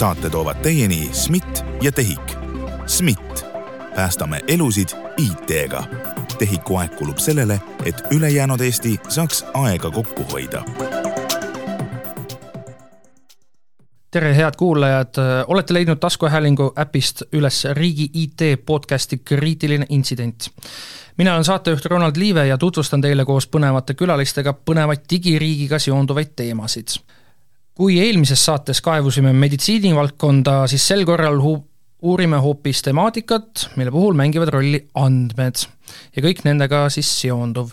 saate toovad teieni SMIT ja TEHIK. SMIT, päästame elusid IT-ga. TEHIK-u aeg kulub sellele, et ülejäänud Eesti saaks aega kokku hoida tere, head kuulajad, olete leidnud taskuhäälingu äpist üles riigi IT podcasti Kriitiline intsident. mina olen saatejuht Ronald Liive ja tutvustan teile koos põnevate külalistega põnevaid digiriigiga seonduvaid teemasid. Kui eelmises saates kaevusime meditsiinivaldkonda, siis sel korral hu-, uurime hoopis temaatikat, mille puhul mängivad rolli andmed. Ja kõik nendega siis seonduv.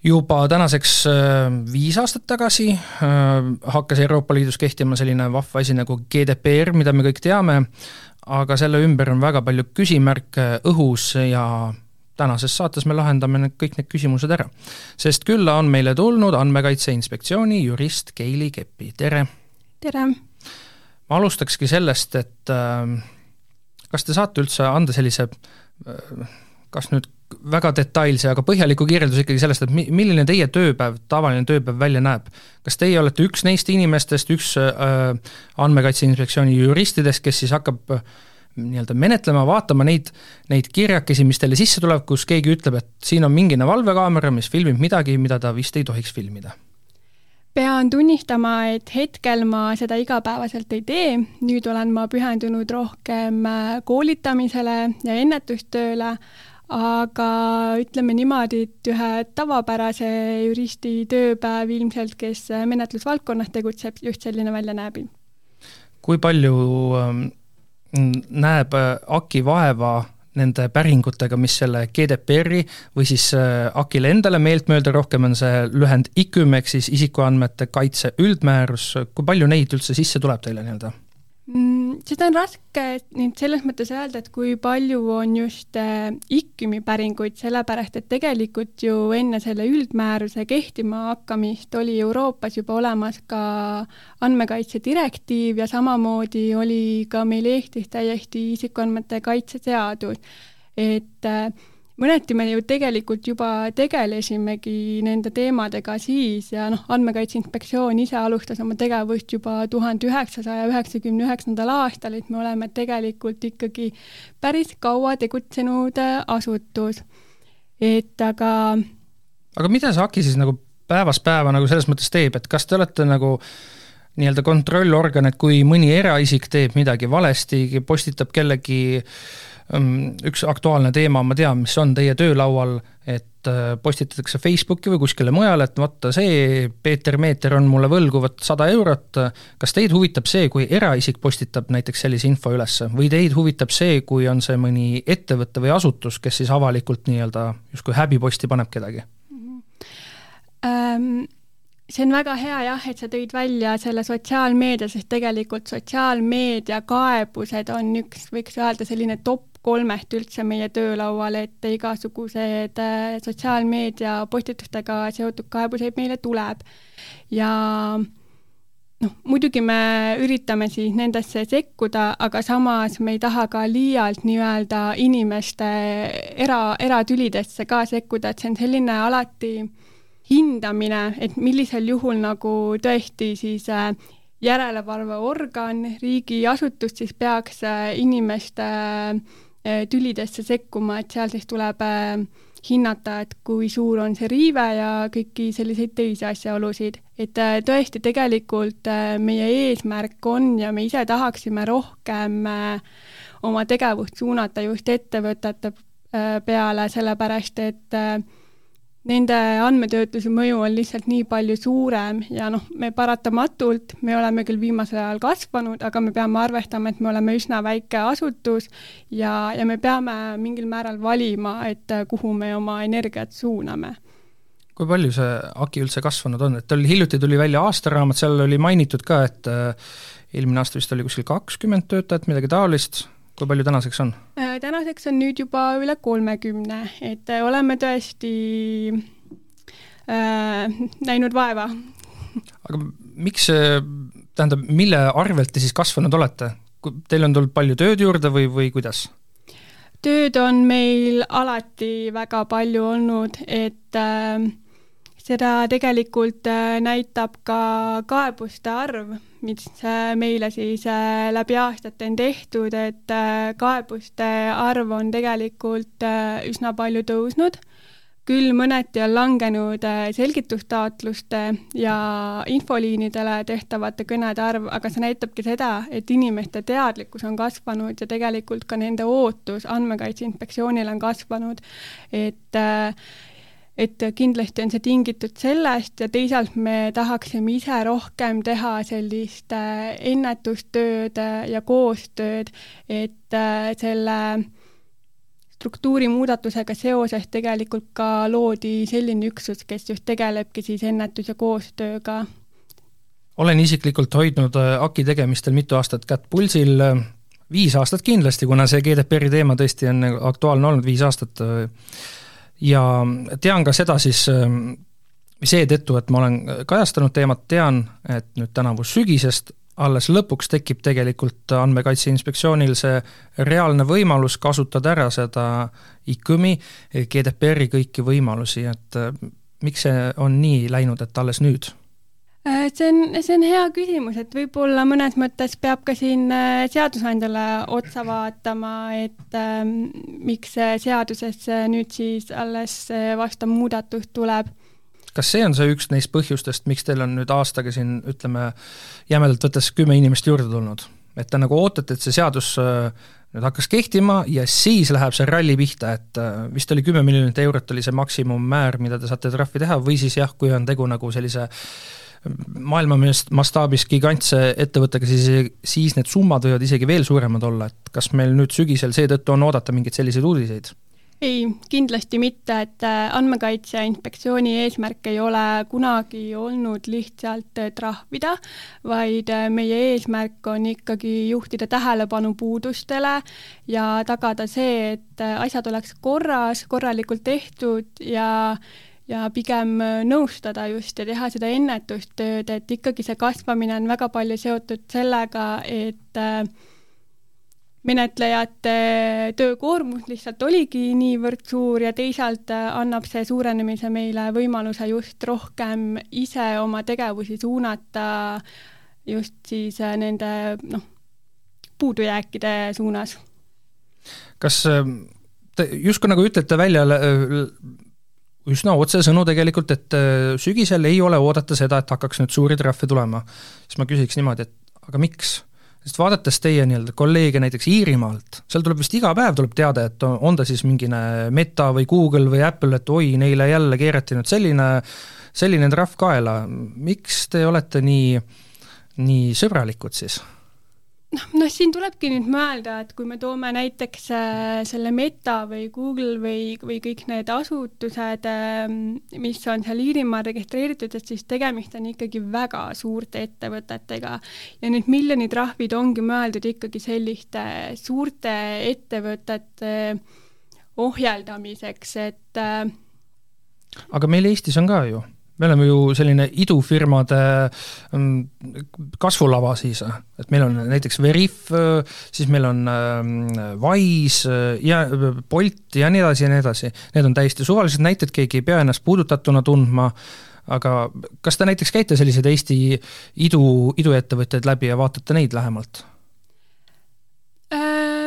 Juba tänaseks äh, viis aastat tagasi äh, hakkas Euroopa Liidus kehtima selline vahva asi nagu GDPR, mida me kõik teame, aga selle ümber on väga palju küsimärke õhus ja tänases saates me lahendame need, kõik need küsimused ära. sest külla on meile tulnud Andmekaitse Inspektsiooni jurist Keili Keppi, tere! tere! ma alustakski sellest, et äh, kas te saate üldse anda sellise kas nüüd väga detailse, aga põhjaliku kirjelduse ikkagi sellest, et mi-, milline teie tööpäev, tavaline tööpäev välja näeb. kas teie olete üks neist inimestest, üks äh, Andmekaitse Inspektsiooni juristidest, kes siis hakkab äh, nii-öelda menetlema, vaatama neid, neid kirjakesi, mis teile sisse tuleb, kus keegi ütleb, et siin on mingine valvekaamera, mis filmib midagi, mida ta vist ei tohiks filmida? pean tunnistama, et hetkel ma seda igapäevaselt ei tee, nüüd olen ma pühendunud rohkem äh, koolitamisele ja ennetustööle aga ütleme niimoodi, et ühe tavapärase juristi tööpäev ilmselt, kes menetlusvaldkonnas tegutseb, just selline välja näeb. kui palju ähm, näeb äh, AKI vaeva nende päringutega, mis selle GDPR-i või siis äh, AKI-le endale meeltmööda, rohkem on see lühend IKÜM ehk siis isikuandmete kaitse üldmäärus, kui palju neid üldse sisse tuleb teile nii-öelda? Mm, seda on raske nüüd selles mõttes öelda, et kui palju on just äh, IKÜM-i päringuid, sellepärast et tegelikult ju enne selle üldmääruse kehtima hakkamist oli Euroopas juba olemas ka andmekaitse direktiiv ja samamoodi oli ka meil Eestis täiesti isikuandmete kaitse seadus. et äh, mõneti me ju tegelikult juba tegelesimegi nende teemadega siis ja noh, Andmekaitse Inspektsioon ise alustas oma tegevust juba tuhande üheksasaja üheksakümne üheksandal aastal, et me oleme tegelikult ikkagi päris kaua tegutsenud äh, asutus. et aga aga mida see AKI siis nagu päevast päeva nagu selles mõttes teeb, et kas te olete nagu nii-öelda kontrollorgan, et kui mõni eraisik teeb midagi valesti, postitab kellegi üks aktuaalne teema, ma tean, mis on teie töölaual, et äh, postitatakse Facebooki või kuskile mujale, et vaata see Peeter Meeter on mulle võlgu vot sada eurot, kas teid huvitab see, kui eraisik postitab näiteks sellise info üles või teid huvitab see, kui on see mõni ettevõte või asutus, kes siis avalikult nii-öelda justkui häbiposti paneb kedagi mm? -hmm. Um see on väga hea jah, et sa tõid välja selle sotsiaalmeedia, sest tegelikult sotsiaalmeedia kaebused on üks, võiks öelda, selline top kolmest üldse meie töölaual, et igasugused äh, sotsiaalmeedia postitustega seotud kaebuseid meile tuleb. ja noh, muidugi me üritame siis nendesse sekkuda, aga samas me ei taha ka liialt nii-öelda inimeste era, eratülidesse ka sekkuda, et see on selline alati hindamine, et millisel juhul nagu tõesti siis äh, järelevalveorgan, riigiasutus siis peaks äh, inimeste tülidesse sekkuma, et seal siis tuleb äh, hinnata, et kui suur on see riive ja kõiki selliseid teisi asjaolusid. et äh, tõesti, tegelikult meie eesmärk on ja me ise tahaksime rohkem oma tegevust suunata just ettevõtete peale, sellepärast et nende andmetöötluse mõju on lihtsalt nii palju suurem ja noh, me paratamatult, me oleme küll viimasel ajal kasvanud, aga me peame arvestama, et me oleme üsna väike asutus ja, ja me peame mingil määral valima, et kuhu me oma energiat suuname. Kui palju see AKI üldse kasvanud on, et tal hiljuti tuli välja aastaraamat, seal oli mainitud ka, et äh, eelmine aasta vist oli kuskil kakskümmend töötajat, midagi taolist kui palju tänaseks on? Äh, tänaseks on nüüd juba üle kolmekümne, et äh, oleme tõesti äh, näinud vaeva. aga miks, tähendab, mille arvelt te siis kasvanud olete? Teil on tulnud palju tööd juurde või, või kuidas? tööd on meil alati väga palju olnud, et äh, seda tegelikult näitab ka kaebuste arv, mis meile siis läbi aastate on tehtud, et kaebuste arv on tegelikult üsna palju tõusnud. Küll mõneti on langenud äh, selgitustaotluste ja infoliinidele tehtavate kõnede arv, aga see näitabki seda, et inimeste teadlikkus on kasvanud ja tegelikult ka nende ootus Andmekaitse Inspektsioonile on kasvanud, et äh, et kindlasti on see tingitud sellest ja teisalt me tahaksime ise rohkem teha sellist äh, ennetustööd ja koostööd, et selle struktuurimuudatusega seoses tegelikult ka loodi selline üksus, kes just tegelebki siis ennetus- ja koostööga. olen isiklikult hoidnud äh, AKI tegemistel mitu aastat kätt pulsil, äh, viis aastat kindlasti, kuna see GDPR-i teema tõesti on aktuaalne olnud viis aastat, äh, ja tean ka seda siis seetõttu, et ma olen kajastanud teemat, tean, et nüüd tänavu sügisest alles lõpuks tekib tegelikult Andmekaitse Inspektsioonil see reaalne võimalus kasutada ära seda ICÜM-i, GDPR-i kõiki võimalusi, et äh, miks see on nii läinud, et alles nüüd? Äh, see on, see on hea küsimus, et võib-olla mõnes mõttes peab ka siin äh, seadusandjale otsa vaatama, et ähm, miks seadusesse nüüd siis alles vastav muudatus tuleb kas see on see üks neist põhjustest, miks teil on nüüd aastaga siin ütleme, jämedalt võttes kümme inimest juurde tulnud? et te nagu ootate, et see seadus äh, nüüd hakkas kehtima ja siis läheb see ralli pihta, et äh, vist oli kümme miljonit eurot oli see maksimummäär, mida te saate trahvi teha, või siis jah, kui on tegu nagu sellise maailma mastaabis gigantse ettevõttega, siis, siis need summad võivad isegi veel suuremad olla, et kas meil nüüd sügisel seetõttu on oodata mingeid selliseid uudiseid? ei, kindlasti mitte, et äh, Andmekaitse Inspektsiooni eesmärk ei ole kunagi olnud lihtsalt äh, trahvida, vaid äh, meie eesmärk on ikkagi juhtida tähelepanu puudustele ja tagada see, et asjad oleks korras, korralikult tehtud ja ja pigem nõustada just ja teha seda ennetustööd, et ikkagi see kasvamine on väga palju seotud sellega, et äh, menetlejate töökoormus lihtsalt oligi niivõrd suur ja teisalt äh, annab see suurenemise meile võimaluse just rohkem ise oma tegevusi suunata just siis äh, nende noh, puudujääkide suunas. kas äh, te justkui nagu ütlete välja üsna otsesõnu tegelikult, et sügisel ei ole oodata seda, et hakkaks nüüd suuri trahve tulema, siis ma küsiks niimoodi, et aga miks? sest vaadates teie nii-öelda kolleege näiteks Iirimaalt, seal tuleb vist iga päev tuleb teade, et on ta siis mingine Meta või Google või Apple, et oi, neile jälle keerati nüüd selline, selline trahv kaela, miks te olete nii, nii sõbralikud siis? Noh, noh siin tulebki nüüd mõelda, et kui me toome näiteks äh, selle Meta või Google või, või kõik need asutused äh,, mis on seal Iirimaal registreeritud, et siis tegemist on ikkagi väga suurte ettevõtetega. ja need miljonitrahvid ongi mõeldud ikkagi selliste suurte ettevõtete ohjeldamiseks, et äh, aga meil Eestis on ka ju me oleme ju selline idufirmade mm, kasvulava siis, et meil on näiteks Veriff, siis meil on mm, Wise ja Bolt ja nii edasi ja nii edasi. Need on täiesti suvalised näited, keegi ei pea ennast puudutatuna tundma, aga kas te näiteks käite selliseid Eesti idu, iduettevõtteid läbi ja vaatate neid lähemalt?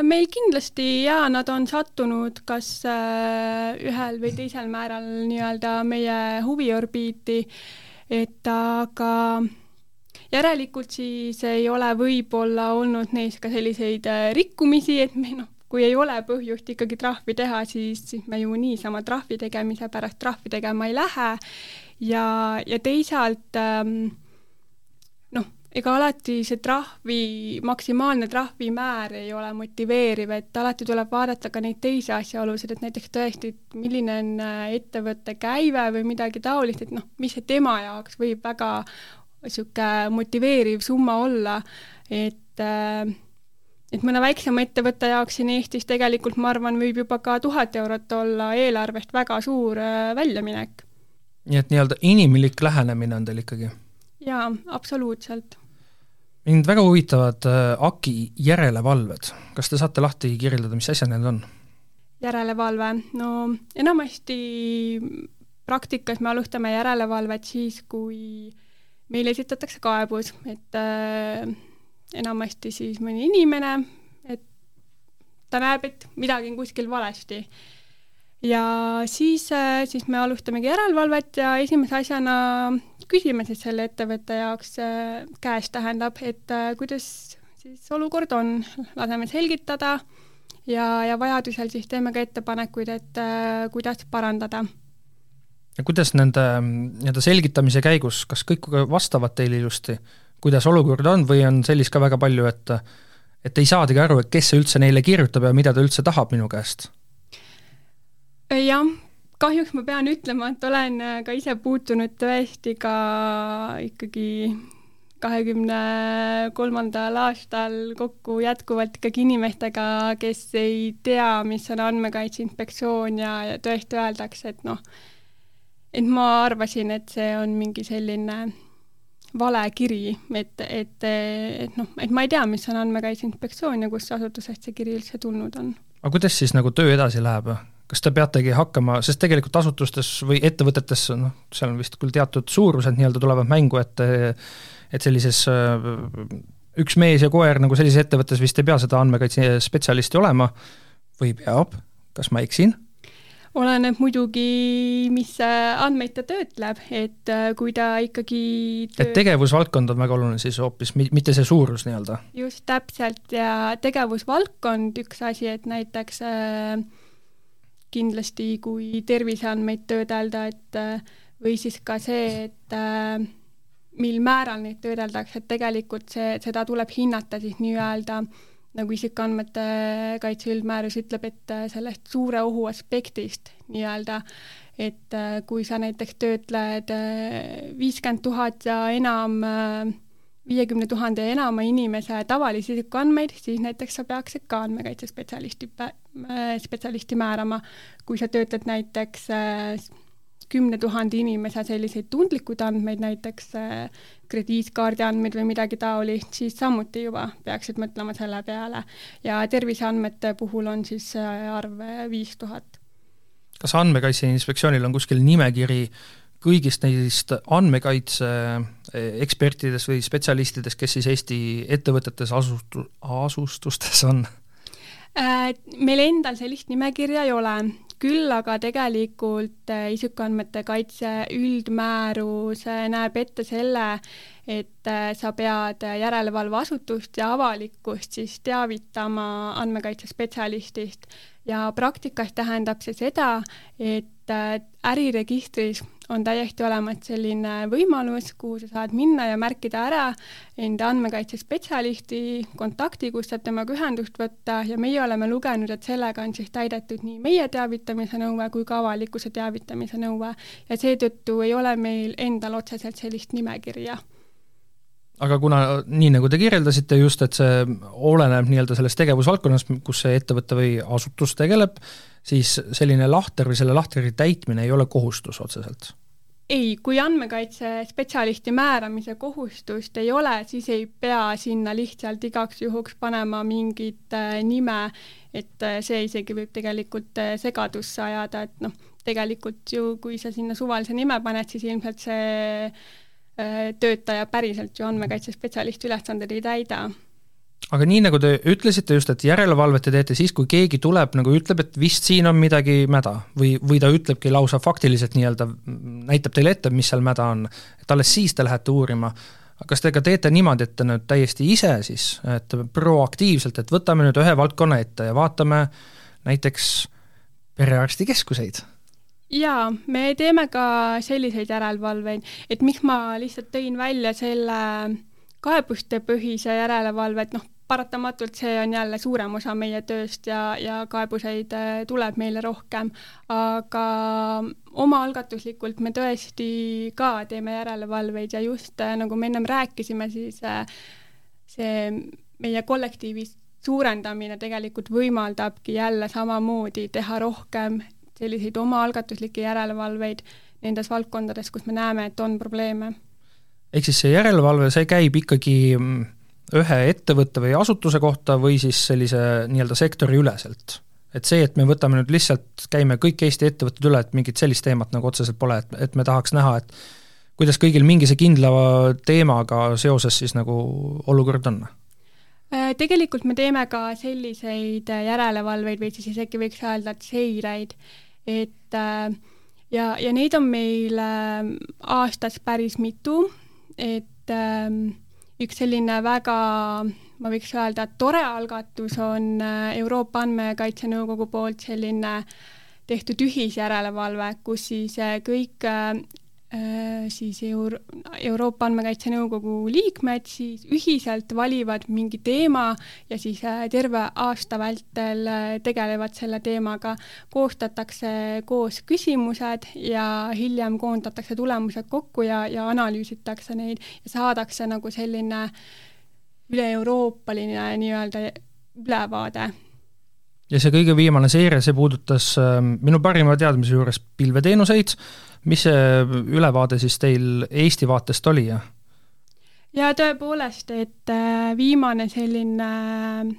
Meil kindlasti jaa, nad on sattunud kas äh, ühel või teisel määral nii-öelda meie huviorbiiti, et aga järelikult siis ei ole võib-olla olnud neis ka selliseid äh, rikkumisi, et me noh, kui ei ole põhjust ikkagi trahvi teha, siis, siis me ju niisama trahvi tegemise pärast trahvi tegema ei lähe. Ja, ja teisalt ähm, ega alati see trahvi, maksimaalne trahvimäär ei ole motiveeriv, et alati tuleb vaadata ka neid teisi asjaolusid, et näiteks tõesti, et milline on äh, ettevõtte käive või midagi taolist, et noh, mis see tema jaoks võib väga niisugune motiveeriv summa olla, et äh, et mõne väiksema ettevõtte jaoks siin Eestis tegelikult ma arvan, võib juba ka tuhat eurot olla eelarvest väga suur äh, väljaminek. nii et nii-öelda inimlik lähenemine on teil ikkagi? jaa, absoluutselt mind väga huvitavad äh, AKI järelevalved, kas te saate lahti kirjeldada, mis asjad need on? järelevalve, no enamasti praktikas me alustame järelevalvet siis, kui meile esitatakse kaebus, et äh, enamasti siis mõni inimene, et ta näeb, et midagi on kuskil valesti. ja siis, äh, siis me alustamegi järelevalvet ja esimese asjana küsime siis selle ettevõtte jaoks äh, käest, tähendab, et äh, kuidas siis olukord on, laseme selgitada ja, ja vajadusel siis teeme ka ettepanekuid, et kuidas parandada ja kuidas nende nii-öelda selgitamise käigus, kas kõik vastavad teile ilusti, kuidas olukord on või on sellist ka väga palju, et et ei saadagi aru, et kes see üldse neile kirjutab ja mida ta üldse tahab minu käest? jah, kahjuks ma pean ütlema, et olen ka ise puutunud tõesti ka ikkagi kahekümne kolmandal aastal kokku jätkuvalt ikkagi inimestega, kes ei tea, mis on Andmekaitse Inspektsioon ja, ja tõesti öeldakse, et noh, et ma arvasin, et see on mingi selline vale kiri, et, et, et noh, et ma ei tea, mis on Andmekaitse Inspektsioon ja kust asutusest see kiri üldse tulnud on. aga kuidas siis nagu töö edasi läheb? Kas te peategi hakkama, sest tegelikult asutustes või ettevõtetes, noh, seal on vist küll teatud suurused nii-öelda tulevad mängu, et et sellises üks mees ja koer nagu sellises ettevõttes vist ei pea seda andmekaitse spetsialisti olema või peab, kas ma eksin? oleneb muidugi, mis andmeid ta töötleb, et äh, kui ta ikkagi töö... et tegevusvaldkond on väga oluline siis hoopis, mitte see suurus nii-öelda? just, täpselt, ja tegevusvaldkond üks asi, et näiteks äh, kindlasti kui terviseandmeid töödelda, et või siis ka see, et äh, mil määral neid töödeldakse, et tegelikult see, seda tuleb hinnata siis nii-öelda nagu isikuandmete kaitse üldmäärus ütleb, et sellest suure ohu aspektist nii-öelda, et kui sa näiteks töötled äh, viiskümmend tuhat ja enam, viiekümne tuhande ja enama inimese tavalisi isikuandmeid, siis näiteks sa peaksid ka andmekaitsespetsialisti, spetsialisti määrama. kui sa töötled näiteks kümne tuhande inimese selliseid tundlikud andmeid, näiteks äh, krediitkaardi andmeid või midagi taolist, siis samuti juba peaksid mõtlema selle peale. ja terviseandmete puhul on siis arv äh, viis tuhat. kas Andmekaitse Inspektsioonil on kuskil nimekiri kõigist neist andmekaitse äh, ekspertidest või spetsialistidest, kes siis Eesti ettevõtetes asustu-, asustustes on? Meil endal sellist nimekirja ei ole, küll aga tegelikult äh, isikuandmete kaitse üldmäärus äh, näeb ette selle, et äh, sa pead järelevalveasutust ja avalikkust siis teavitama andmekaitsespetsialistist. Ja praktikas tähendab see seda, et äriregistris on täiesti olemas selline võimalus, kuhu sa saad minna ja märkida ära enda andmekaitsespetsialisti kontakti, kus saab temaga ühendust võtta. Ja meie oleme lugenud, et sellega on siis täidetud nii meie teavitamise nõue kui ka avalikkuse teavitamise nõue. Ja seetõttu ei ole meil endal otseselt sellist nimekirja. Aga kuna nii, nagu te kirjeldasite just, et see oleneb nii-öelda sellest tegevusvaldkonnast, kus see ettevõte või asutus tegeleb, siis selline lahter või selle lahtri täitmine ei ole kohustus otseselt? ei, kui andmekaitsespetsialisti määramise kohustust ei ole, siis ei pea sinna lihtsalt igaks juhuks panema mingit äh, nime, et äh, see isegi võib tegelikult äh, segadusse ajada, et noh, tegelikult ju kui sa sinna suvalise nime paned, siis ilmselt see töötaja päriselt ju andmekaitsespetsialisti ülesandeid ei täida aga nii, nagu te ütlesite just, et järelevalvet te teete siis, kui keegi tuleb nagu ütleb, et vist siin on midagi mäda või, või ta ütlebki lausa faktiliselt nii-öelda, näitab teile ette, mis seal mäda on, et alles siis te lähete uurima. kas te ka teete niimoodi, et te nüüd täiesti ise siis, et proaktiivselt, et võtame nüüd ühe valdkonna ette ja vaatame näiteks perearstikeskuseid? jaa, me teeme ka selliseid järelevalveid, et miks ma lihtsalt tõin välja selle kaebustepõhise järelevalve, et noh, paratamatult see on jälle suurem osa meie tööst ja, ja kaebuseid äh, tuleb meile rohkem, aga omaalgatuslikult me tõesti ka teeme järelevalveid ja just äh, nagu me ennem rääkisime, siis äh, see meie kollektiivis suurendamine tegelikult võimaldabki jälle samamoodi teha rohkem selliseid omaalgatuslikke järelevalveid nendes valdkondades, kus me näeme, et on probleeme. ehk siis see järelevalve, see käib ikkagi mm, ühe ettevõtte või asutuse kohta või siis sellise nii-öelda sektori üleselt? et see, et me võtame nüüd lihtsalt, käime kõik Eesti ettevõtted üle, et mingit sellist teemat nagu otseselt pole, et, et me tahaks näha, et kuidas kõigil mingise kindla teemaga seoses siis nagu olukord on? Äh, tegelikult me teeme ka selliseid järelevalveid või siis isegi võiks öelda, et seireid, et äh, ja, ja neid on meil äh, aastas päris mitu, et üks selline väga ma võiks öelda, tore algatus on Euroopa Andmekaitse Nõukogu poolt selline tehtud ühisjärelevalve, kus siis kõik Äh, siis Euro-, Euroopa Andmekaitse Nõukogu liikmed siis ühiselt valivad mingi teema ja siis äh, terve aasta vältel äh, tegelevad selle teemaga, koostatakse koos küsimused ja hiljem koondatakse tulemused kokku ja, ja analüüsitakse neid ja saadakse nagu selline üle-euroopaline nii-öelda ülevaade. Ja see kõige viimane seire, see puudutas minu parima teadmise juures pilveteenuseid, mis see ülevaade siis teil Eesti vaatest oli ja? tõepoolest, et äh, viimane selline äh,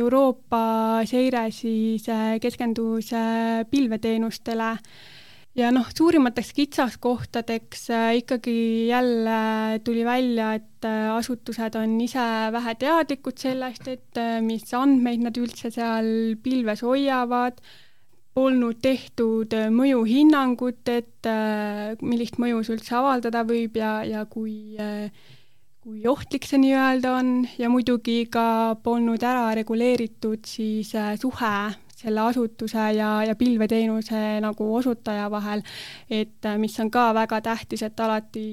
Euroopa seire siis äh, keskendus pilveteenustele ja noh, suurimateks kitsaskohtadeks ikkagi jälle tuli välja, et asutused on ise vähe teadlikud sellest, et mis andmeid nad üldse seal pilves hoiavad polnud tehtud äh, mõjuhinnangut, et äh, millist mõju see üldse avaldada võib ja, ja kui, äh, kui ohtlik see nii-öelda on. Ja muidugi ka polnud ära reguleeritud siis suhe selle asutuse ja, ja pilveteenuse nagu osutaja vahel, et mis on ka väga tähtis, et alati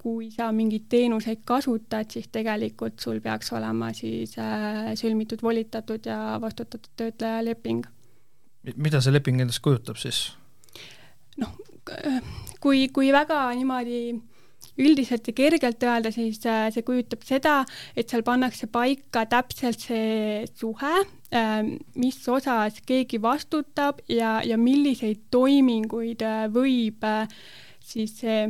kui sa mingeid teenuseid kasutad, siis tegelikult sul peaks olema siis sõlmitud volitatud ja vastutatud töötleja leping mida see leping endast kujutab siis? noh, kui, kui väga niimoodi üldiselt ja kergelt öelda, siis äh, see kujutab seda, et seal pannakse paika täpselt see suhe, ähm, mis osas keegi vastutab ja, ja milliseid toiminguid äh, võib äh, siis see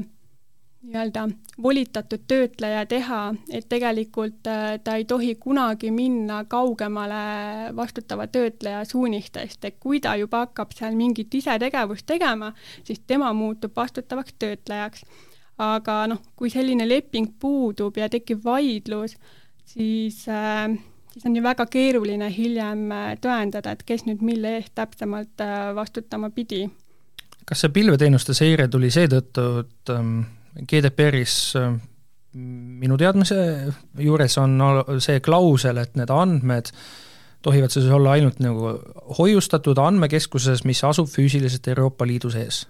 nii-öelda volitatud töötleja teha, et tegelikult äh, ta ei tohi kunagi minna kaugemale vastutava töötleja suunistest, et kui ta juba hakkab seal mingit isetegevust tegema, siis tema muutub vastutavaks töötlejaks. aga noh, kui selline leping puudub ja tekib vaidlus, siis äh, siis on ju väga keeruline hiljem äh, tõendada, et kes nüüd mille eest täpsemalt äh, vastutama pidi. kas see pilveteenuste seire tuli seetõttu, et ähm GDPR-is äh, minu teadmise juures on see klausel, et need andmed tohivad siis olla ainult nagu hoiustatud andmekeskuses, mis asub füüsiliselt Euroopa Liidu sees.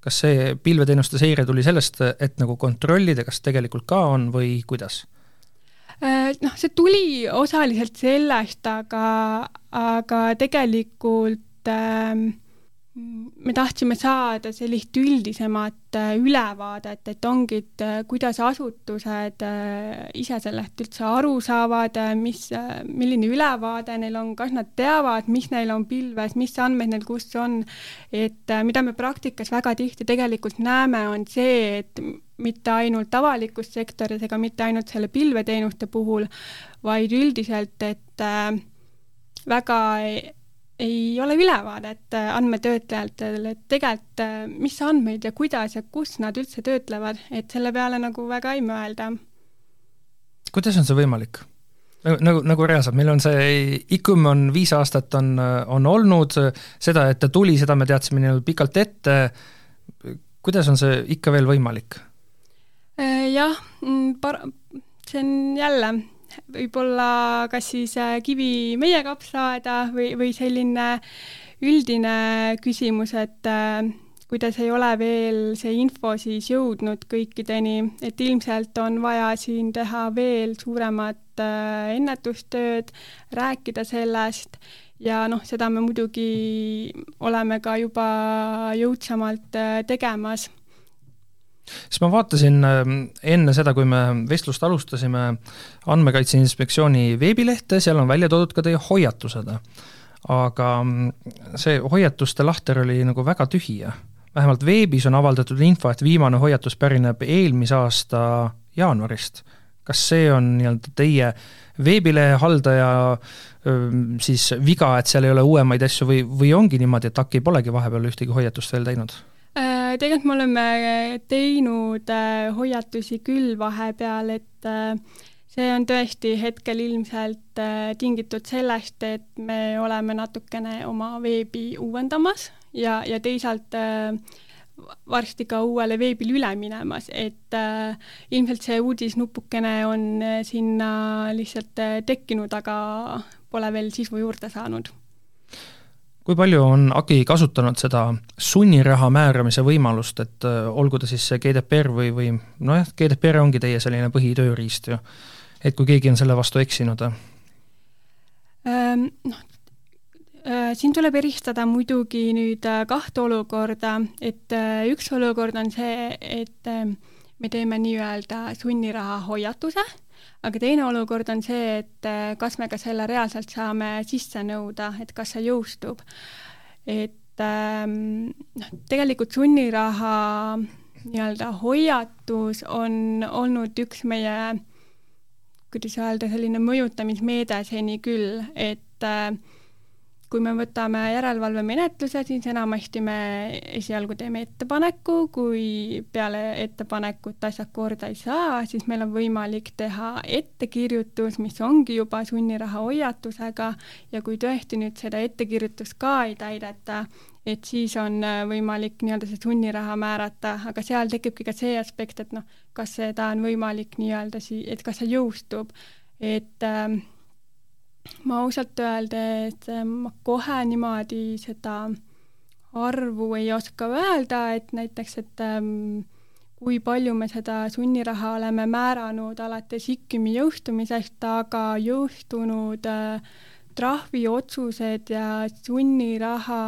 kas see pilveteenuste seire tuli sellest, et nagu kontrollida, kas tegelikult ka on või kuidas? Äh, noh, see tuli osaliselt sellest, aga, aga tegelikult äh, me tahtsime saada sellist üldisemat äh, ülevaadet, et ongi, et äh, kuidas asutused äh, ise sellest üldse aru saavad, mis, milline ülevaade neil on, kas nad teavad, mis neil on pilves, mis andmed neil kus on, et mida me praktikas väga tihti tegelikult näeme, on see, et mitte ainult avalikus sektoris ega mitte ainult selle pilveteenuste puhul, vaid üldiselt, et väga ei ole ülevaadet äh, andmetöötlejatel, et tegelikult äh, mis andmeid ja kuidas ja kus nad üldse töötlevad, et selle peale nagu väga ei mõelda. kuidas on see võimalik? nagu, nagu, nagu reaalselt, meil on see, ICUM on viis aastat on, on olnud, seda, et ta tuli, seda me teadsime nii-öelda pikalt ette, kuidas on see ikka veel võimalik? Äh, jah, mm, par-, see on jälle võib-olla kas siis äh, kivi meie kapsaaeda või, või selline üldine küsimus, et äh, kuidas ei ole veel see info siis jõudnud kõikideni, et ilmselt on vaja siin teha veel suuremat äh, ennetustööd, rääkida sellest. Ja noh, seda me muidugi oleme ka juba jõudsamalt tegemas siis ma vaatasin ähm, enne seda, kui me vestlust alustasime, Andmekaitse Inspektsiooni veebilehte, seal on välja toodud ka teie hoiatused. aga mm, see hoiatuste lahter oli nagu väga tühja. vähemalt veebis on avaldatud info, et viimane hoiatus pärineb eelmise aasta jaanuarist. kas see on nii-öelda teie veebilehe haldaja siis viga, et seal ei ole uuemaid asju või, või ongi niimoodi, et AKI polegi vahepeal ühtegi hoiatust veel teinud? Äh, tegelikult me oleme teinud äh, hoiatusi küll vahepeal, et äh, see on tõesti hetkel ilmselt tingitud sellest, et me oleme natukene oma veebi uuendamas ja, ja teisalt varsti ka uuele veebile üle minemas, et äh, ilmselt see uudisnupukene on sinna lihtsalt tekkinud, aga pole veel sisu juurde saanud kui palju on AGI kasutanud seda sunniraha määramise võimalust, et äh, olgu ta siis see GDPR või, või nojah, GDPR ongi teie selline põhitööriist ju, et kui keegi on selle vastu eksinud ähm,? Noh, äh, siin tuleb eristada muidugi nüüd äh, kahte olukorda, et üks olukord on see, et me teeme nii-öelda sunniraha hoiatuse aga teine olukord on see, et äh, kas me ka selle reaalselt saame sisse nõuda, et kas see jõustub. et ähm, noh, tegelikult sunniraha nii-öelda hoiatus on olnud üks meie, kuidas öelda, selline mõjutamismeede seni küll, et äh, kui me võtame järelevalvemenetluse, siis enamasti me esialgu teeme ettepaneku, kui peale ettepanekut asjad korda ei saa, siis meil on võimalik teha ettekirjutus, mis ongi juba sunniraha hoiatusega. Ja kui tõesti nüüd seda ettekirjutust ka ei täideta, et siis on võimalik nii-öelda see sunniraha määrata, aga seal tekibki ka see aspekt, et noh, kas seda on võimalik nii-öelda sii-, et kas see jõustub, et äh, ma ausalt öeldes ma kohe niimoodi seda arvu ei oska öelda, et näiteks, et ähm, kui palju me seda sunniraha oleme määranud alates IKIM-i jõustumisest, aga jõustunud äh, trahviotsused ja sunniraha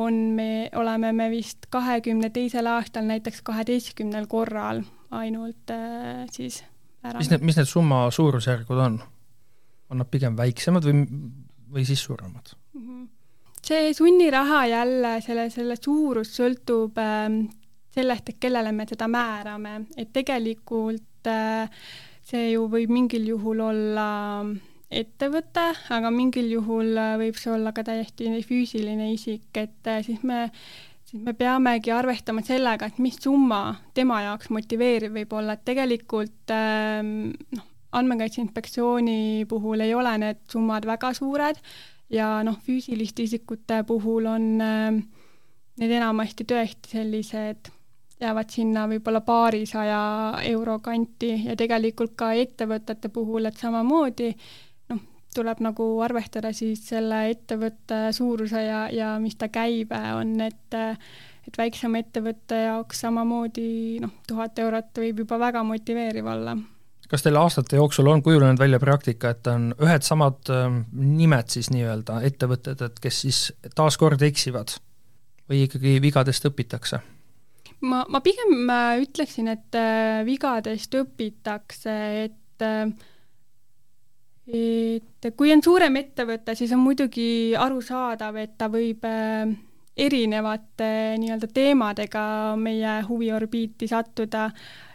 on me, oleme me vist kahekümne teisel aastal näiteks kaheteistkümnel korral ainult äh, siis ära. mis need, mis need summa suurusjärgud on? On nad pigem väiksemad või, või siis suuremad? Mhm. see sunniraha jälle, selle, selle suurus sõltub äh, sellest, et kellele me seda määrame, et tegelikult äh, see ju võib mingil juhul olla ettevõte, aga mingil juhul äh, võib see olla ka täiesti füüsiline isik, et äh, siis me siis me peamegi arvestama sellega, et mis summa tema jaoks motiveeriv võib olla, et tegelikult ähm, noh, andmekaitse Inspektsiooni puhul ei ole need summad väga suured ja noh, füüsiliste isikute puhul on äh, need enamasti tõesti sellised, jäävad sinna võib-olla paarisaja euro kanti ja tegelikult ka ettevõtete puhul, et samamoodi noh, tuleb nagu arvestada siis selle ettevõtte suuruse ja, ja mis ta käive on, et et väiksema ettevõtte jaoks samamoodi noh, tuhat eurot võib juba väga motiveeriv olla kas teil aastate jooksul on kujunenud välja praktika, et on ühed samad ähm, nimed siis nii-öelda, ettevõtted, et kes siis taaskord eksivad või ikkagi vigadest õpitakse? ma, ma pigem äh, ütleksin, et äh, vigadest õpitakse, et äh, et kui on suurem ettevõte, siis on muidugi arusaadav, et ta võib erinevate nii-öelda teemadega meie huviorbiiti sattuda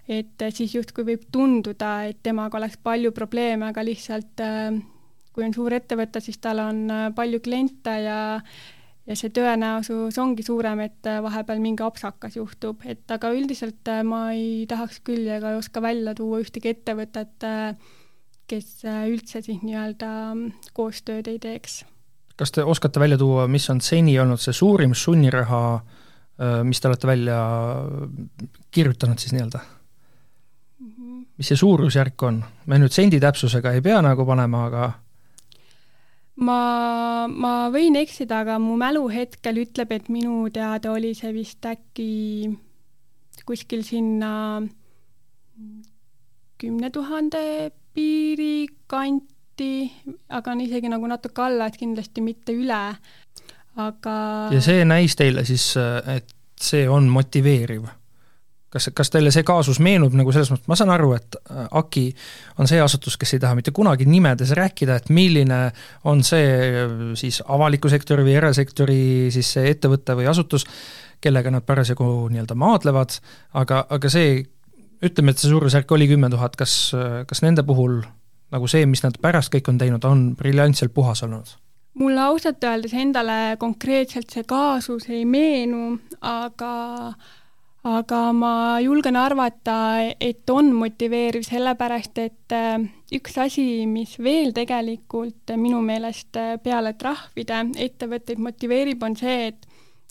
et siis justkui võib tunduda, et temaga oleks palju probleeme, aga lihtsalt äh, kui on suur ettevõte, siis tal on äh, palju kliente ja ja see tõenäosus ongi suurem, et vahepeal mingi apsakas juhtub, et aga üldiselt ma ei tahaks küll ega ei oska välja tuua ühtegi ettevõtet, kes üldse siis nii-öelda koostööd ei teeks. kas te oskate välja tuua, mis on seni olnud see suurim sunniraha, mis te olete välja kirjutanud siis nii-öelda? Mis see suurusjärk on? me nüüd sendi täpsusega ei pea nagu panema, aga ma, ma võin eksida, aga mu mälu hetkel ütleb, et minu teada oli see vist äkki kuskil sinna kümne tuhande piiri kanti, aga on isegi nagu natuke alla, et kindlasti mitte üle, aga ja see näis teile siis, et see on motiveeriv? Kas, kas teile see kaasus meenub nagu selles mõttes, ma saan aru, et äh, AKI on see asutus, kes ei taha mitte kunagi nimedes rääkida, et milline on see äh, siis avaliku sektori või erasektori siis see ettevõte või asutus, kellega nad parasjagu nii-öelda maadlevad, aga, aga see ütleme, et see suurusjärk oli kümme tuhat, kas, kas nende puhul nagu see, mis nad pärast kõik on teinud, on briljantselt puhas olnud? mulle ausalt öeldes endale konkreetselt see kaasus ei meenu, aga aga ma julgen arvata, et on motiveeriv, sellepärast et äh, üks asi, mis veel tegelikult minu meelest äh, peale trahvide ettevõtteid motiveerib, on see, et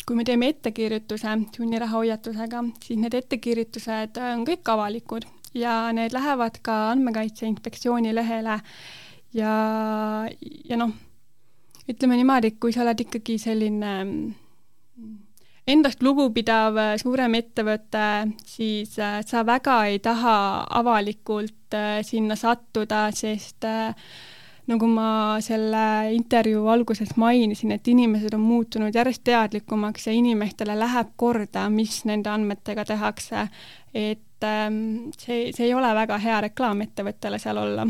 kui me teeme ettekirjutuse sunniraha hoiatusega, siis need ettekirjutused on kõik avalikud ja need lähevad ka Andmekaitse Inspektsiooni lehele. Ja, ja noh, ütleme niimoodi, et kui sa oled ikkagi selline endast lugupidav suurem ettevõte, siis äh, sa väga ei taha avalikult äh, sinna sattuda, sest äh, nagu ma selle intervjuu alguses mainisin, et inimesed on muutunud järjest teadlikumaks ja inimestele läheb korda, mis nende andmetega tehakse. et ähm, see, see ei ole väga hea reklaam ettevõttele seal olla.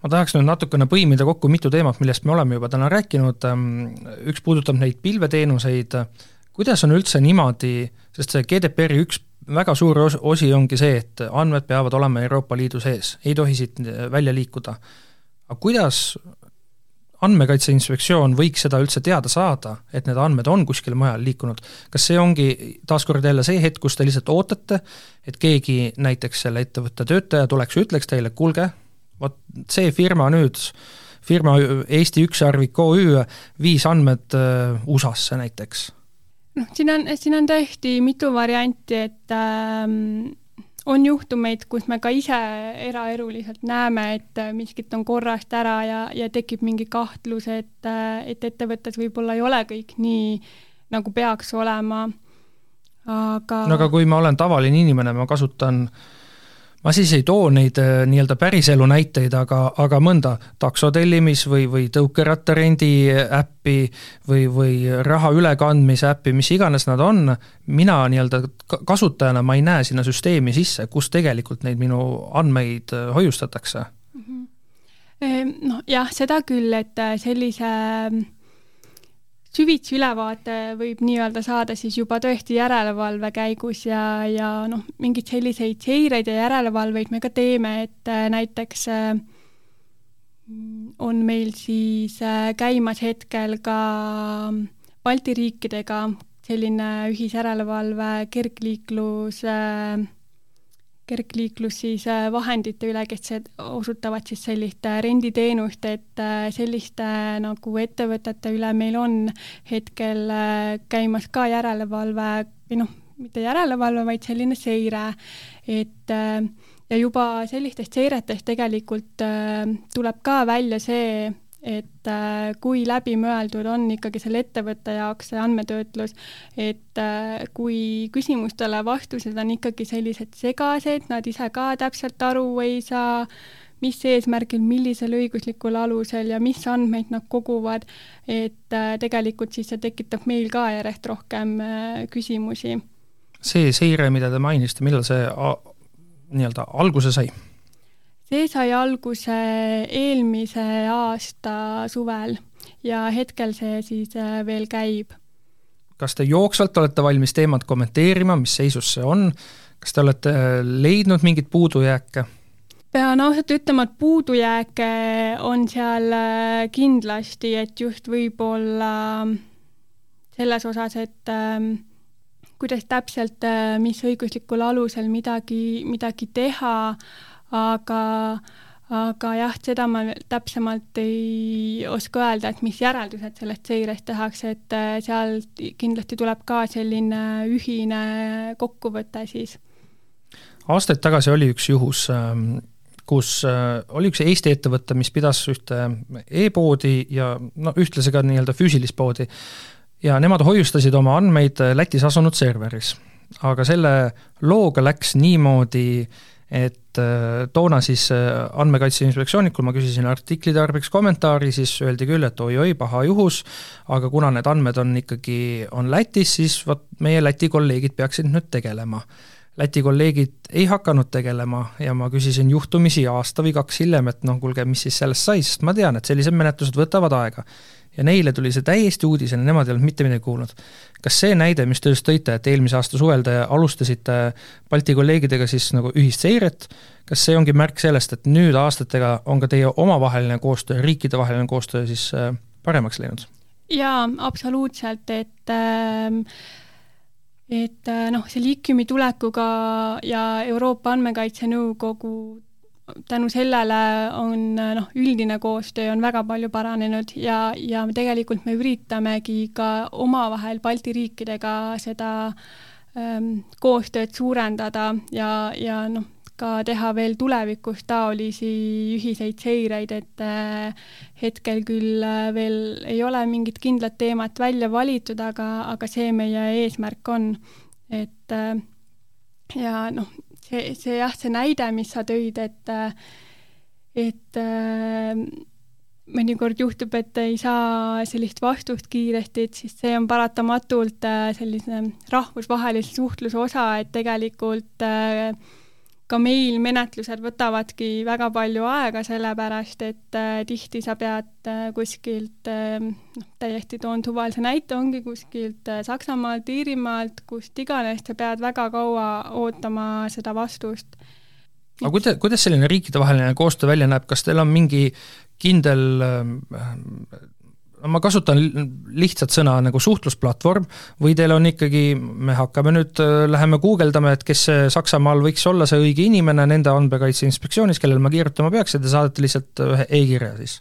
Ma tahaks nüüd natukene põimida kokku mitu teemat, millest me oleme juba täna rääkinud, ähm, üks puudutab neid pilveteenuseid, kuidas on üldse niimoodi, sest see GDPR-i üks väga suur os-, osi ongi see, et andmed peavad olema Euroopa Liidu sees, ei tohi siit välja liikuda. aga kuidas andmekaitse inspektsioon võiks seda üldse teada saada, et need andmed on kuskile mujale liikunud. kas see ongi taaskord jälle see hetk, kus te lihtsalt ootate, et keegi, näiteks selle ettevõtte töötaja tuleks ja ütleks teile, kuulge, vot see firma nüüd, firma Eesti Ükssarvik OÜ viis andmed äh, USA-sse näiteks? Noh, siin on, siin on tõesti mitu varianti, et ähm, on juhtumeid, kus me ka ise eraeluliselt näeme, et äh, miskit on korrast ära ja, ja tekib mingi kahtlus, et, äh, et ettevõttes võib-olla ei ole kõik nii, nagu peaks olema, aga no aga kui ma olen tavaline inimene, ma kasutan äh, ma siis ei too neid äh, nii-öelda päriselu näiteid, aga, aga mõnda taksotellimis või, või tõukerattarendi äppi või, või raha ülekandmise äppi, mis iganes nad on, mina nii-öelda kasutajana, ma ei näe sinna süsteemi sisse, kus tegelikult neid minu andmeid äh, hoiustatakse. Mhm. Ehm, noh jah, seda küll, et äh, sellise süvitsi ülevaate võib nii-öelda saada siis juba tõesti järelevalve käigus ja, ja noh, mingeid selliseid seireid ja järelevalveid me ka teeme, et äh, näiteks äh, on meil siis äh, käimas hetkel ka Balti riikidega selline ühisjärelevalve kergliiklus äh, kergliiklus siis äh, vahendite üle, kes osutavad siis sellist äh, renditeenust, et äh, selliste nagu ettevõtete üle meil on hetkel käimas ka järelevalve või noh, mitte järelevalve, vaid selline seire, et ja juba sellistest seiretest tegelikult tuleb ka välja see, et äh, kui läbimõeldud on ikkagi selle ettevõtte jaoks see andmetöötlus, et äh, kui küsimustele vastused on ikkagi sellised segased, nad ise ka täpselt aru ei saa, mis eesmärgil, millisel õiguslikul alusel ja mis andmeid nad koguvad, et äh, tegelikult siis see tekitab meil ka järjest rohkem küsimusi. see seire, mida te mainisite, millal see nii-öelda alguse sai? See sai alguse eelmise aasta suvel ja hetkel see siis äh, veel käib. kas te jooksvalt olete valmis teemat kommenteerima, mis seisus see on, kas te olete äh, leidnud mingeid puudujääke? pean ausalt ütlema, et puudujääke on seal äh, kindlasti, et just võib-olla selles osas, et ähm, kuidas täpselt, mis õiguslikul alusel midagi, midagi teha, aga aga jah, seda ma täpsemalt ei oska öelda, et mis järeldused sellest seirest tehakse, et äh, seal kindlasti tuleb ka selline ühine kokkuvõte siis. aastaid tagasi oli üks juhus, ähm, kus äh, oli üks Eesti ettevõte, mis pidas ühte e-poodi ja no ühtlasi ka nii-öelda füüsilist poodi ja nemad hoiustasid oma andmeid Lätis asunud serveris. aga selle looga läks niimoodi, et äh, toona siis äh, Andmekaitse Inspektsioonilt, kui ma küsisin artikli tarbeks kommentaari, siis öeldi küll, et oi-oi, paha juhus, aga kuna need andmed on ikkagi, on Lätis, siis vot meie Läti kolleegid peaksid nüüd tegelema. Läti kolleegid ei hakanud tegelema ja ma küsisin juhtumisi aasta või kaks hiljem, et noh, kuulge, mis siis sellest sai, sest ma tean, et sellised menetlused võtavad aega. ja neile tuli see täiesti uudisena, nemad ei olnud mitte midagi kuulnud. kas see näide, mis te just tõite, et eelmise aasta suvel te alustasite Balti kolleegidega siis nagu ühist seiret, kas see ongi märk sellest, et nüüd aastatega on ka teie omavaheline koostöö, riikidevaheline koostöö siis äh, paremaks läinud? jaa, absoluutselt, et äh, et äh, noh, see liikiumi tulekuga ja Euroopa Andmekaitse Nõukogu tänu sellele on noh, üldine koostöö on väga palju paranenud ja, ja tegelikult me üritamegi ka omavahel Balti riikidega seda ähm, koostööd suurendada ja, ja noh, ka teha veel tulevikus taolisi ühiseid seireid, et äh, hetkel küll äh, veel ei ole mingit kindlat teemat välja valitud, aga, aga see meie eesmärk on. et äh, ja noh, see, see jah, see näide, mis sa tõid, et et mõnikord juhtub, et ei saa sellist vastust kiiresti, et siis see on paratamatult sellise rahvusvahelise suhtluse osa, et tegelikult äh, ka meil menetlused võtavadki väga palju aega, sellepärast et äh, tihti sa pead äh, kuskilt äh,, noh, täiesti toon suvalise näite, ongi kuskilt äh, Saksamaalt, Iirimaalt, kust iganes, sa pead väga kaua ootama seda vastust. aga kuidas, kuidas selline riikidevaheline koostöö välja näeb, kas teil on mingi kindel äh, ma kasutan lihtsat sõna nagu suhtlusplatvorm või teil on ikkagi, me hakkame nüüd, äh, läheme guugeldama, et kes Saksamaal võiks olla see õige inimene nende andmekaitse inspektsioonis, kellele ma kirjutama peaks ja te saadate lihtsalt ühe e-kirja siis?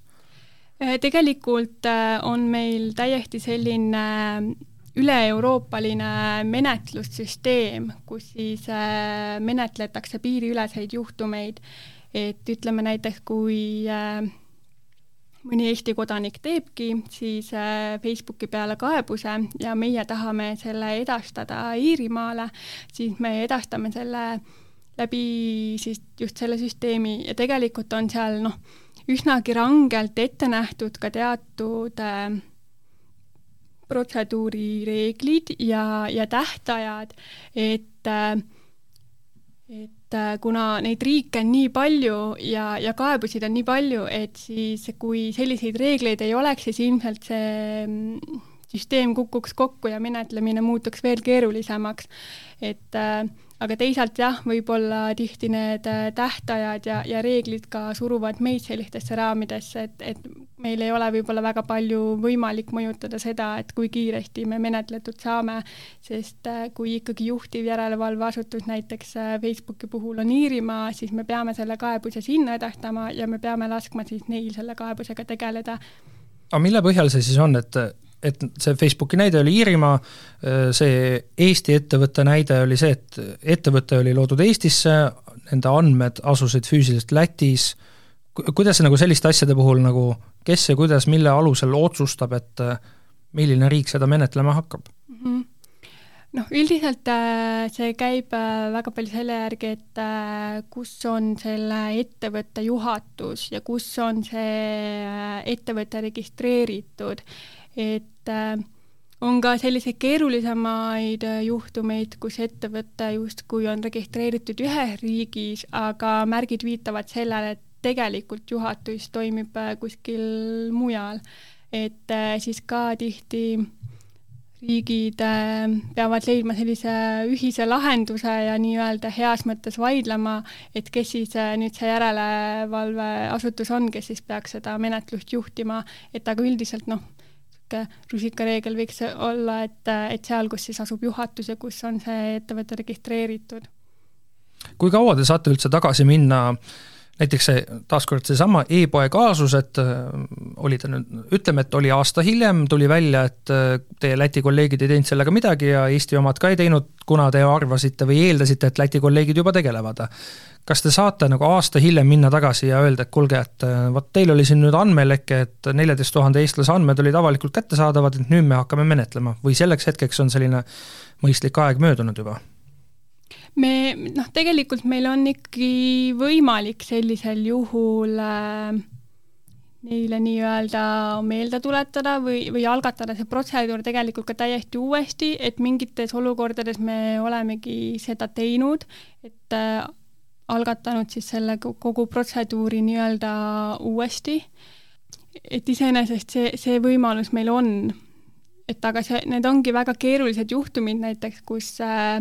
Äh, tegelikult äh, on meil täiesti selline üle-euroopaline menetlussüsteem, kus siis menetletakse piiriüleseid juhtumeid, et ütleme näiteks, kui äh, mõni Eesti kodanik teebki siis äh, Facebooki peale kaebuse ja meie tahame selle edastada Iirimaale, siis me edastame selle läbi siis just selle süsteemi ja tegelikult on seal noh, üsnagi rangelt ette nähtud ka teatud äh, protseduurireeglid ja, ja tähtajad, et äh, et et äh, kuna neid riike on nii palju ja, ja kaebusid on nii palju, et siis kui selliseid reegleid ei oleks, siis ilmselt see mm, süsteem kukuks kokku ja menetlemine muutuks veel keerulisemaks. et äh, aga teisalt jah, võib-olla tihti need äh, tähtajad ja, ja reeglid ka suruvad meid sellistesse raamidesse, et, et meil ei ole võib-olla väga palju võimalik mõjutada seda, et kui kiiresti me menetletud saame, sest äh, kui ikkagi juhtiv järelevalveasutus näiteks äh, Facebooki puhul on Iirimaa, siis me peame selle kaebuse sinna edastama ja me peame laskma siis neil selle kaebusega tegeleda. aga mille põhjal see siis on, et et see Facebooki näide oli Iirimaa, see Eesti ettevõtte näide oli see, et ettevõte oli loodud Eestisse, nende andmed asusid füüsiliselt Lätis, kuidas see nagu selliste asjade puhul nagu, kes ja kuidas, mille alusel otsustab, et milline riik seda menetlema hakkab? Mm? -hmm noh, üldiselt äh, see käib äh, väga palju selle järgi, et äh, kus on selle ettevõtte juhatus ja kus on see ettevõte registreeritud et äh, on ka selliseid keerulisemaid äh, juhtumeid, kus ettevõte justkui on registreeritud ühes riigis, aga märgid viitavad sellele, et tegelikult juhatus toimib äh, kuskil mujal. et siis ka tihti riigid peavad leidma sellise ühise lahenduse ja nii-öelda heas mõttes vaidlema, et kes siis nüüd see järelevalveasutus on, kes siis peaks seda menetlust juhtima, et aga üldiselt noh, rusikareegel võiks olla, et, et seal, kus siis asub juhatus ja kus on see ettevõte registreeritud. kui kaua te saate üldse tagasi minna näiteks see, taaskord seesama e-poe kaasus, et äh, oli ta nüüd, ütleme, et oli aasta hiljem, tuli välja, et äh, teie Läti kolleegid ei teinud sellega midagi ja Eesti omad ka ei teinud, kuna te arvasite või eeldasite, et Läti kolleegid juba tegelevad kas te saate nagu aasta hiljem minna tagasi ja öelda, et kuulge, et äh, vot teil oli siin nüüd andmeleke, et neljateist tuhande eestlase andmed olid avalikult kättesaadavad, et nüüd me hakkame menetlema või selleks hetkeks on selline mõistlik aeg möödunud juba? Me noh, tegelikult meil on ikkagi võimalik sellisel juhul äh, neile nii-öelda meelde tuletada või, või algatada see protseduur tegelikult ka täiesti uuesti, et mingites olukordades me olemegi seda teinud, et äh, algatanud siis selle kogu protseduuri nii-öelda uuesti. et iseenesest see, see võimalus meil on. et aga see, need ongi väga keerulised juhtumid näiteks, kus äh,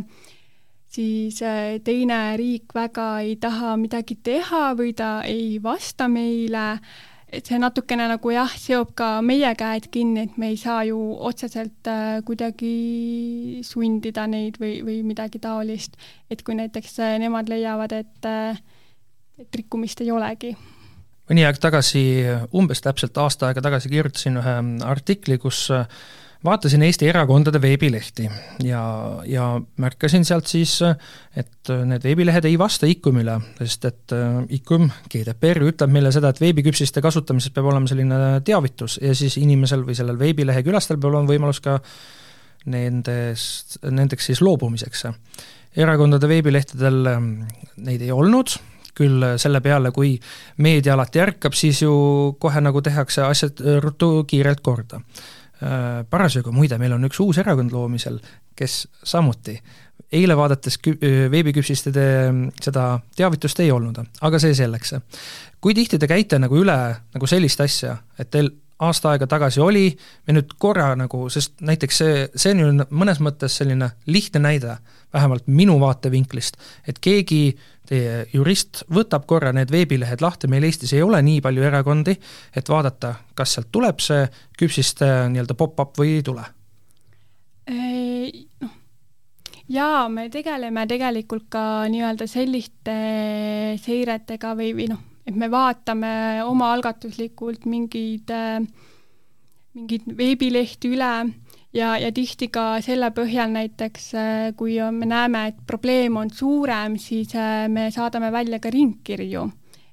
siis äh, teine riik väga ei taha midagi teha või ta ei vasta meile, et see natukene nagu jah, seob ka meie käed kinni, et me ei saa ju otseselt äh, kuidagi sundida neid või, või midagi taolist. et kui näiteks äh, nemad leiavad, et, et rikkumist ei olegi mõni aeg tagasi, umbes täpselt aasta aega tagasi kirjutasin ühe artikli, kus vaatasin Eesti erakondade veebilehti ja, ja märkasin sealt siis, et need veebilehed ei vasta IKUM-ile, sest et äh, IKUM, GDPR ütleb meile seda, et veebiküpsiste kasutamisest peab olema selline teavitus ja siis inimesel või sellel veebilehe külastajal peab olema võimalus ka nendest, nendeks siis loobumiseks. erakondade veebilehtedel ähm, neid ei olnud, küll selle peale, kui meedia alati ärkab, siis ju kohe nagu tehakse asjad ruttu kiirelt korda Äh, parasjagu muide, meil on üks uus erakond loomisel, kes samuti eile vaadates kü-, äh, veebiküpsiste seda teavitust ei olnud, aga see selleks. kui tihti te käite nagu üle nagu sellist asja, et teil aasta aega tagasi oli, me nüüd korra nagu, sest näiteks see, see on ju mõnes mõttes selline lihtne näide, vähemalt minu vaatevinklist, et keegi teie jurist võtab korra need veebilehed lahti, meil Eestis ei ole nii palju erakondi, et vaadata, kas sealt tuleb see küpsiste nii-öelda pop-up või ei tule? Noh, jaa, me tegeleme tegelikult ka nii-öelda selliste seiretega või, või noh, et me vaatame omaalgatuslikult mingeid, mingeid veebilehti üle ja, ja tihti ka selle põhjal näiteks, äh, kui me näeme, et probleem on suurem, siis äh, me saadame välja ka ringkirju,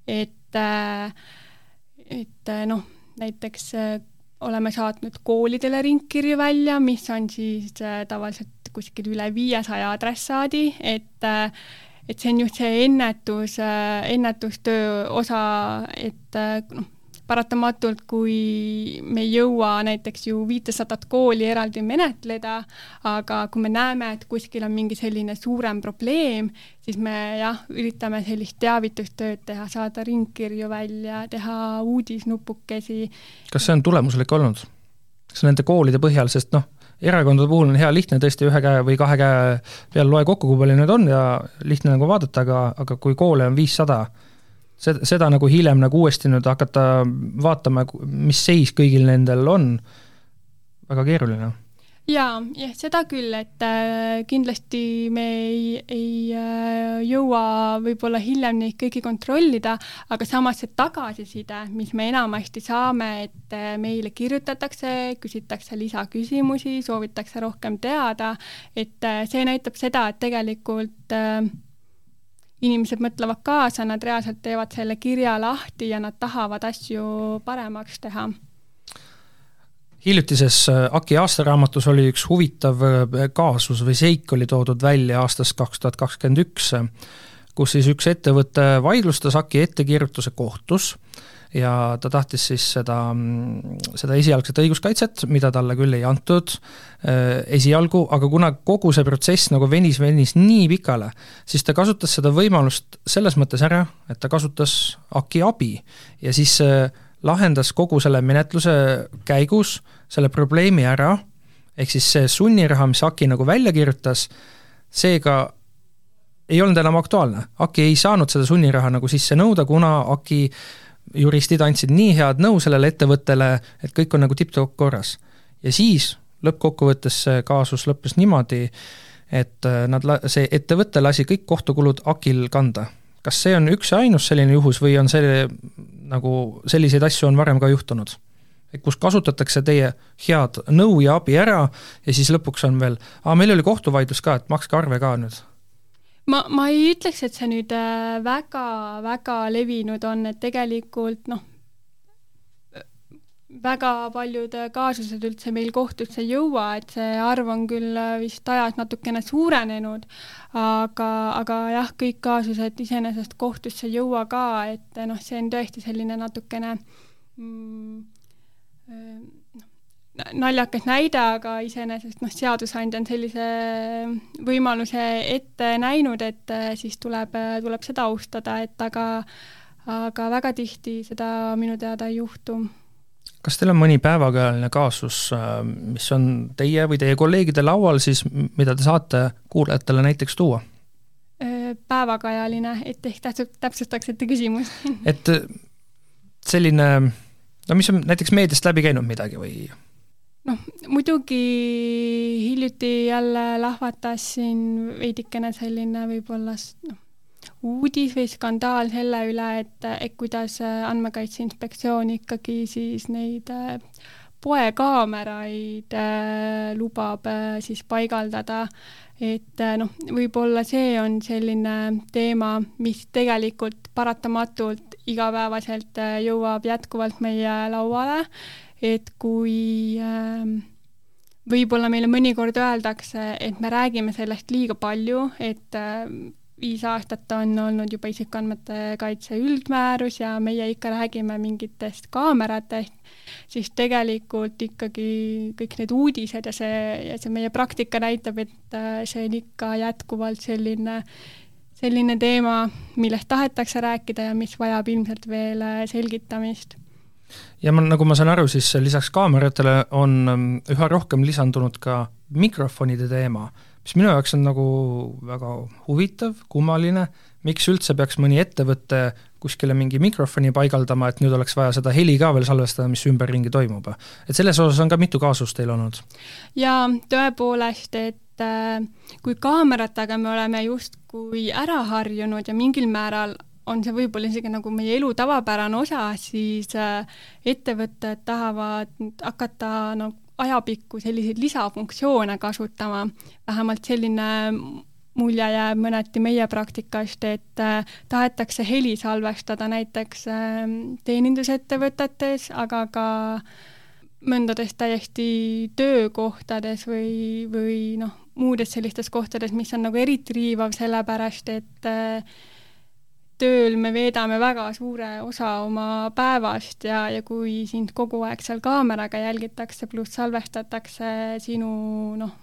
et, äh, et noh, näiteks oleme saatnud koolidele ringkirju välja, mis on siis tavaliselt kuskil üle viiesaja adressaadi, et et see on just see ennetus, ennetustöö osa, et noh, paratamatult, kui me ei jõua näiteks ju viitesadat kooli eraldi menetleda, aga kui me näeme, et kuskil on mingi selline suurem probleem, siis me jah, üritame sellist teavitustööd teha, saada ringkirju välja, teha uudisnupukesi. kas see on tulemuslik olnud? kas nende koolide põhjal, sest noh, erakondade puhul on hea lihtne tõesti ühe käe või kahe käe peal loe kokku, kui palju neid on ja lihtne nagu vaadata, aga, aga kui koole on viissada, seda, seda nagu hiljem nagu uuesti nüüd hakata vaatama, mis seis kõigil nendel on, väga keeruline. Jaa, jah, seda küll, et äh, kindlasti me ei, ei äh, jõua võib-olla hiljem neid kõiki kontrollida, aga samas see tagasiside, mis me enamasti saame, et äh, meile kirjutatakse, küsitakse lisaküsimusi, soovitakse rohkem teada, et see näitab seda, et tegelikult äh, inimesed mõtlevad kaasa, nad reaalselt teevad selle kirja lahti ja nad tahavad asju paremaks teha. hiljutises äh, AKI aastaraamatus oli üks huvitav äh, kaasus või seik oli toodud välja aastast kaks tuhat kakskümmend üks, kus siis üks ettevõte vaidlustas AKI ettekirjutuse kohtus ja ta tahtis siis seda, seda esialgset õiguskaitset, mida talle küll ei antud äh, esialgu, aga kuna kogu see protsess nagu venis, venis nii pikale, siis ta kasutas seda võimalust selles mõttes ära, et ta kasutas AKI abi ja siis äh, lahendas kogu selle menetluse käigus selle probleemi ära, ehk siis see sunniraha, mis AKI nagu välja kirjutas, seega ei olnud enam aktuaalne. AKI ei saanud seda sunniraha nagu sisse nõuda, kuna AKI juristid andsid nii head nõu sellele ettevõttele, et kõik on nagu tipp-topp korras. ja siis lõppkokkuvõttes see kaasus lõppes niimoodi, et äh, nad, see ettevõte lasi kõik kohtukulud AKIL kanda. kas see on üks ja ainus selline juhus või on see nagu, selliseid asju on varem ka juhtunud? et kus kasutatakse teie head nõu ja abi ära ja siis lõpuks on veel, aa, meil oli kohtuvaidlus ka, et makske arve ka nüüd ma, ma ei ütleks, et see nüüd väga-väga äh, levinud on, et tegelikult noh, väga paljud kaasused üldse meil kohtusse ei jõua, et see arv on küll äh, vist ajas natukene suurenenud, aga, aga jah, kõik kaasused iseenesest kohtusse ei jõua ka, et noh, see on tõesti selline natukene mm, naljakas näide, aga iseenesest noh, seadusandja on sellise võimaluse ette näinud, et siis tuleb, tuleb seda austada, et aga aga väga tihti seda minu teada ei juhtu kas teil on mõni päevakajaline kaasus, mis on teie või teie kolleegide laual siis, mida te saate kuulajatele näiteks tuua? päevakajaline, et ehk täpsustaksite küsimust et selline, no mis on näiteks meediast läbi käinud midagi või? Noh, muidugi hiljuti jälle lahvatas siin veidikene selline võib-olla noh, uudis või skandaal selle üle, et, et kuidas Andmekaitse Inspektsioon ikkagi siis neid äh, poekaameraid äh, lubab äh, siis paigaldada, et äh, noh, võib-olla see on selline teema, mis tegelikult paratamatult igapäevaselt äh, jõuab jätkuvalt meie lauale, et kui äh, võib-olla meile mõnikord öeldakse, et me räägime sellest liiga palju, et äh, viis aastat on olnud juba isikuandmete kaitse üldmäärus ja meie ikka räägime mingitest kaameratest, siis tegelikult ikkagi kõik need uudised ja see, ja see meie praktika näitab, et äh, see on ikka jätkuvalt selline, selline teema, millest tahetakse rääkida ja mis vajab ilmselt veel äh, selgitamist ja ma, nagu ma saan aru, siis lisaks kaameratele on ähm, üha rohkem lisandunud ka mikrofonide teema mis minu jaoks on nagu väga huvitav, kummaline, miks üldse peaks mõni ettevõte kuskile mingi mikrofoni paigaldama, et nüüd oleks vaja seda heli ka veel salvestada, mis ümberringi toimub. et selles osas on ka mitu kaasust teil olnud? jaa, tõepoolest, et äh, kui kaameratega me oleme justkui ära harjunud ja mingil määral on see võib-olla isegi nagu meie elu tavapärane osa, siis äh, ettevõtted tahavad hakata nagu ajapikku selliseid lisafunktsioone kasutama, vähemalt selline mulje jääb mõneti meie praktikast, et äh, tahetakse heli salvestada näiteks äh, teenindusettevõtetes, aga ka mõndades täiesti töökohtades või, või noh, muudes sellistes kohtades, mis on nagu eriti riivav, sellepärast et äh, tööl me veedame väga suure osa oma päevast ja, ja kui sind kogu aeg seal kaameraga jälgitakse, pluss salvestatakse sinu noh,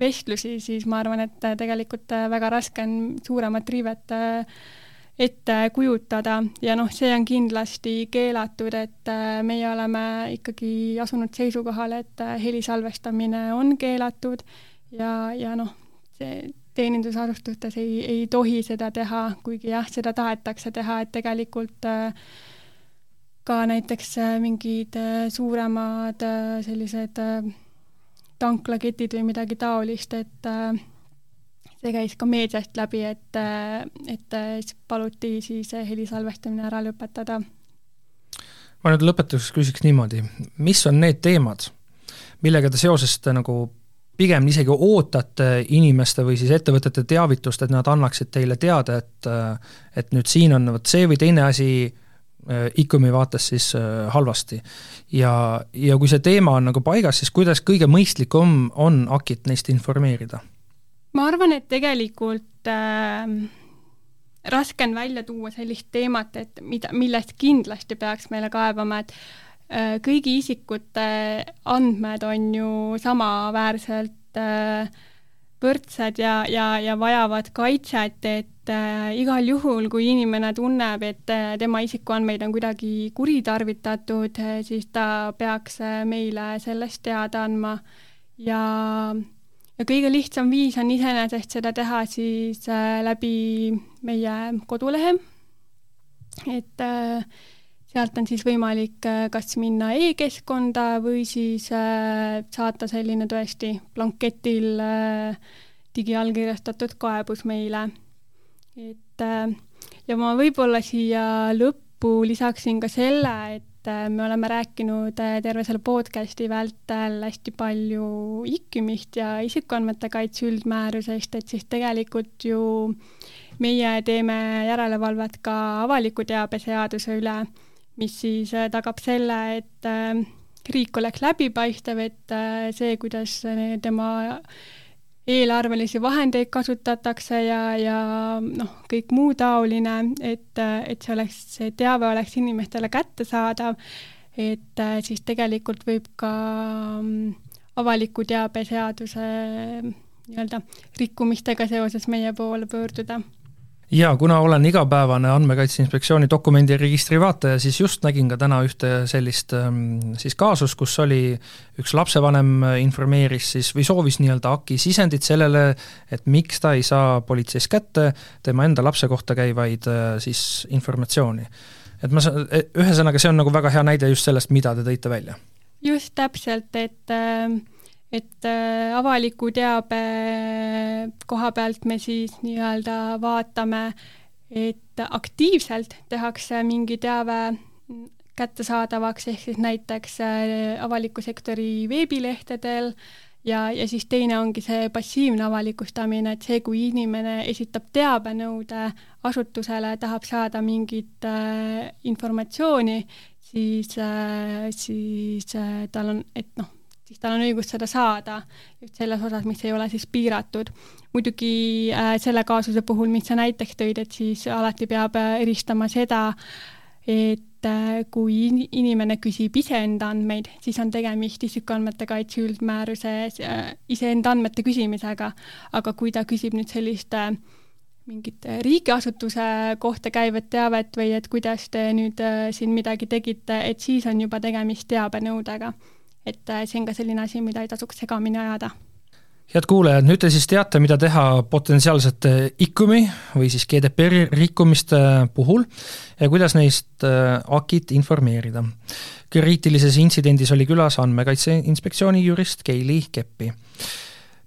vestlusi, siis ma arvan, et tegelikult väga raske on suuremat riivet äh, ette kujutada. Ja noh, see on kindlasti keelatud, et äh, meie oleme ikkagi asunud seisukohale, et äh, heli salvestamine on keelatud ja, ja noh, see teenindusasutustes ei, ei tohi seda teha, kuigi jah, seda tahetakse teha, et tegelikult äh, ka näiteks äh, mingid äh, suuremad sellised tanklaketid või midagi taolist, et see käis ka meediast läbi, et, et paluti siis heli salvestamine ära lõpetada. ma nüüd lõpetuseks küsiks niimoodi, mis on need teemad, millega te seoses nagu pigem isegi ootate inimeste või siis ettevõtete teavitust, et nad annaksid teile teada, et et nüüd siin on vot see või teine asi äh, ICOM-i vaates siis äh, halvasti. ja, ja kui see teema on nagu paigas, siis kuidas kõige mõistlikum on AKIT neist informeerida? ma arvan, et tegelikult äh, raske on välja tuua sellist teemat, et mida, millest kindlasti peaks meile kaebama, et kõigi isikute andmed on ju samaväärselt äh, võrdsed ja, ja, ja vajavad kaitset, et äh, igal juhul, kui inimene tunneb, et äh, tema isikuandmeid on kuidagi kuritarvitatud äh,, siis ta peaks äh, meile sellest teada andma. Ja, ja kõige lihtsam viis on iseenesest seda teha siis äh, läbi meie kodulehe, et äh, sealt on siis võimalik äh, kas minna e-keskkonda või siis äh, saata selline tõesti blanketil äh, digiallkirjastatud kaebus meile. et ja ma võib-olla siia lõppu lisaksin ka selle, et me oleme rääkinud terve selle podcasti vältel hästi palju IKÜM-ist ja isikuandmete kaitse üldmäärusest, et siis tegelikult ju meie teeme järelevalvet ka avaliku teabe seaduse üle mis siis äh, tagab selle, et äh, riik oleks läbipaistev, et äh, see, kuidas tema eelarvelisi vahendeid kasutatakse ja, ja noh, kõik muu taoline, et, et see oleks, see teave oleks inimestele kättesaadav, et siis tegelikult võib ka mm, avaliku teabe seaduse nii-öelda rikkumistega seoses meie poole pöörduda jaa, kuna olen igapäevane Andmekaitse Inspektsiooni dokumendiregistri vaataja, siis just nägin ka täna ühte sellist ähm, siis kaasust, kus oli üks lapsevanem informeeris siis või soovis nii-öelda AKI sisendit sellele, et miks ta ei saa politseis kätte tema enda lapse kohta käivaid äh, siis informatsiooni. et ma saan, e, ühesõnaga, see on nagu väga hea näide just sellest, mida te tõite välja. just täpselt, et äh et äh, avaliku teabe koha pealt me siis nii-öelda vaatame, et aktiivselt tehakse mingi teave kättesaadavaks, ehk siis näiteks äh, avaliku sektori veebilehtedel ja, ja siis teine ongi see passiivne avalikustamine, et see, kui inimene esitab teabenõude asutusele, tahab saada mingit äh, informatsiooni, siis äh,, siis äh, tal on, et noh, siis tal on õigus seda saada just selles osas, mis ei ole siis piiratud. muidugi äh, selle kaasuse puhul, mis sa näiteks tõid, et siis alati peab äh, eristama seda, et äh, kui inimene küsib iseenda andmeid, siis on tegemist isikuandmete kaitse üldmääruses äh, iseenda andmete küsimisega, aga kui ta küsib nüüd sellist äh, mingit riigiasutuse kohta käivat teavet või et kuidas te nüüd äh, siin midagi tegite, et siis on juba tegemist teabenõudega et äh, see on ka selline asi, mida ei tasuks segamini ajada head kuulajad, nüüd te siis teate, mida teha potentsiaalsete ICUM-i või siis GDPR-i rikkumiste puhul ja kuidas neist äh, AKIT informeerida. kriitilises intsidendis oli külas Andmekaitse Inspektsiooni jurist Keili Keppi.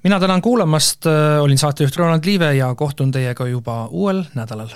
mina tänan kuulamast, äh, olin saatejuht Ronald Liive ja kohtun teiega juba uuel nädalal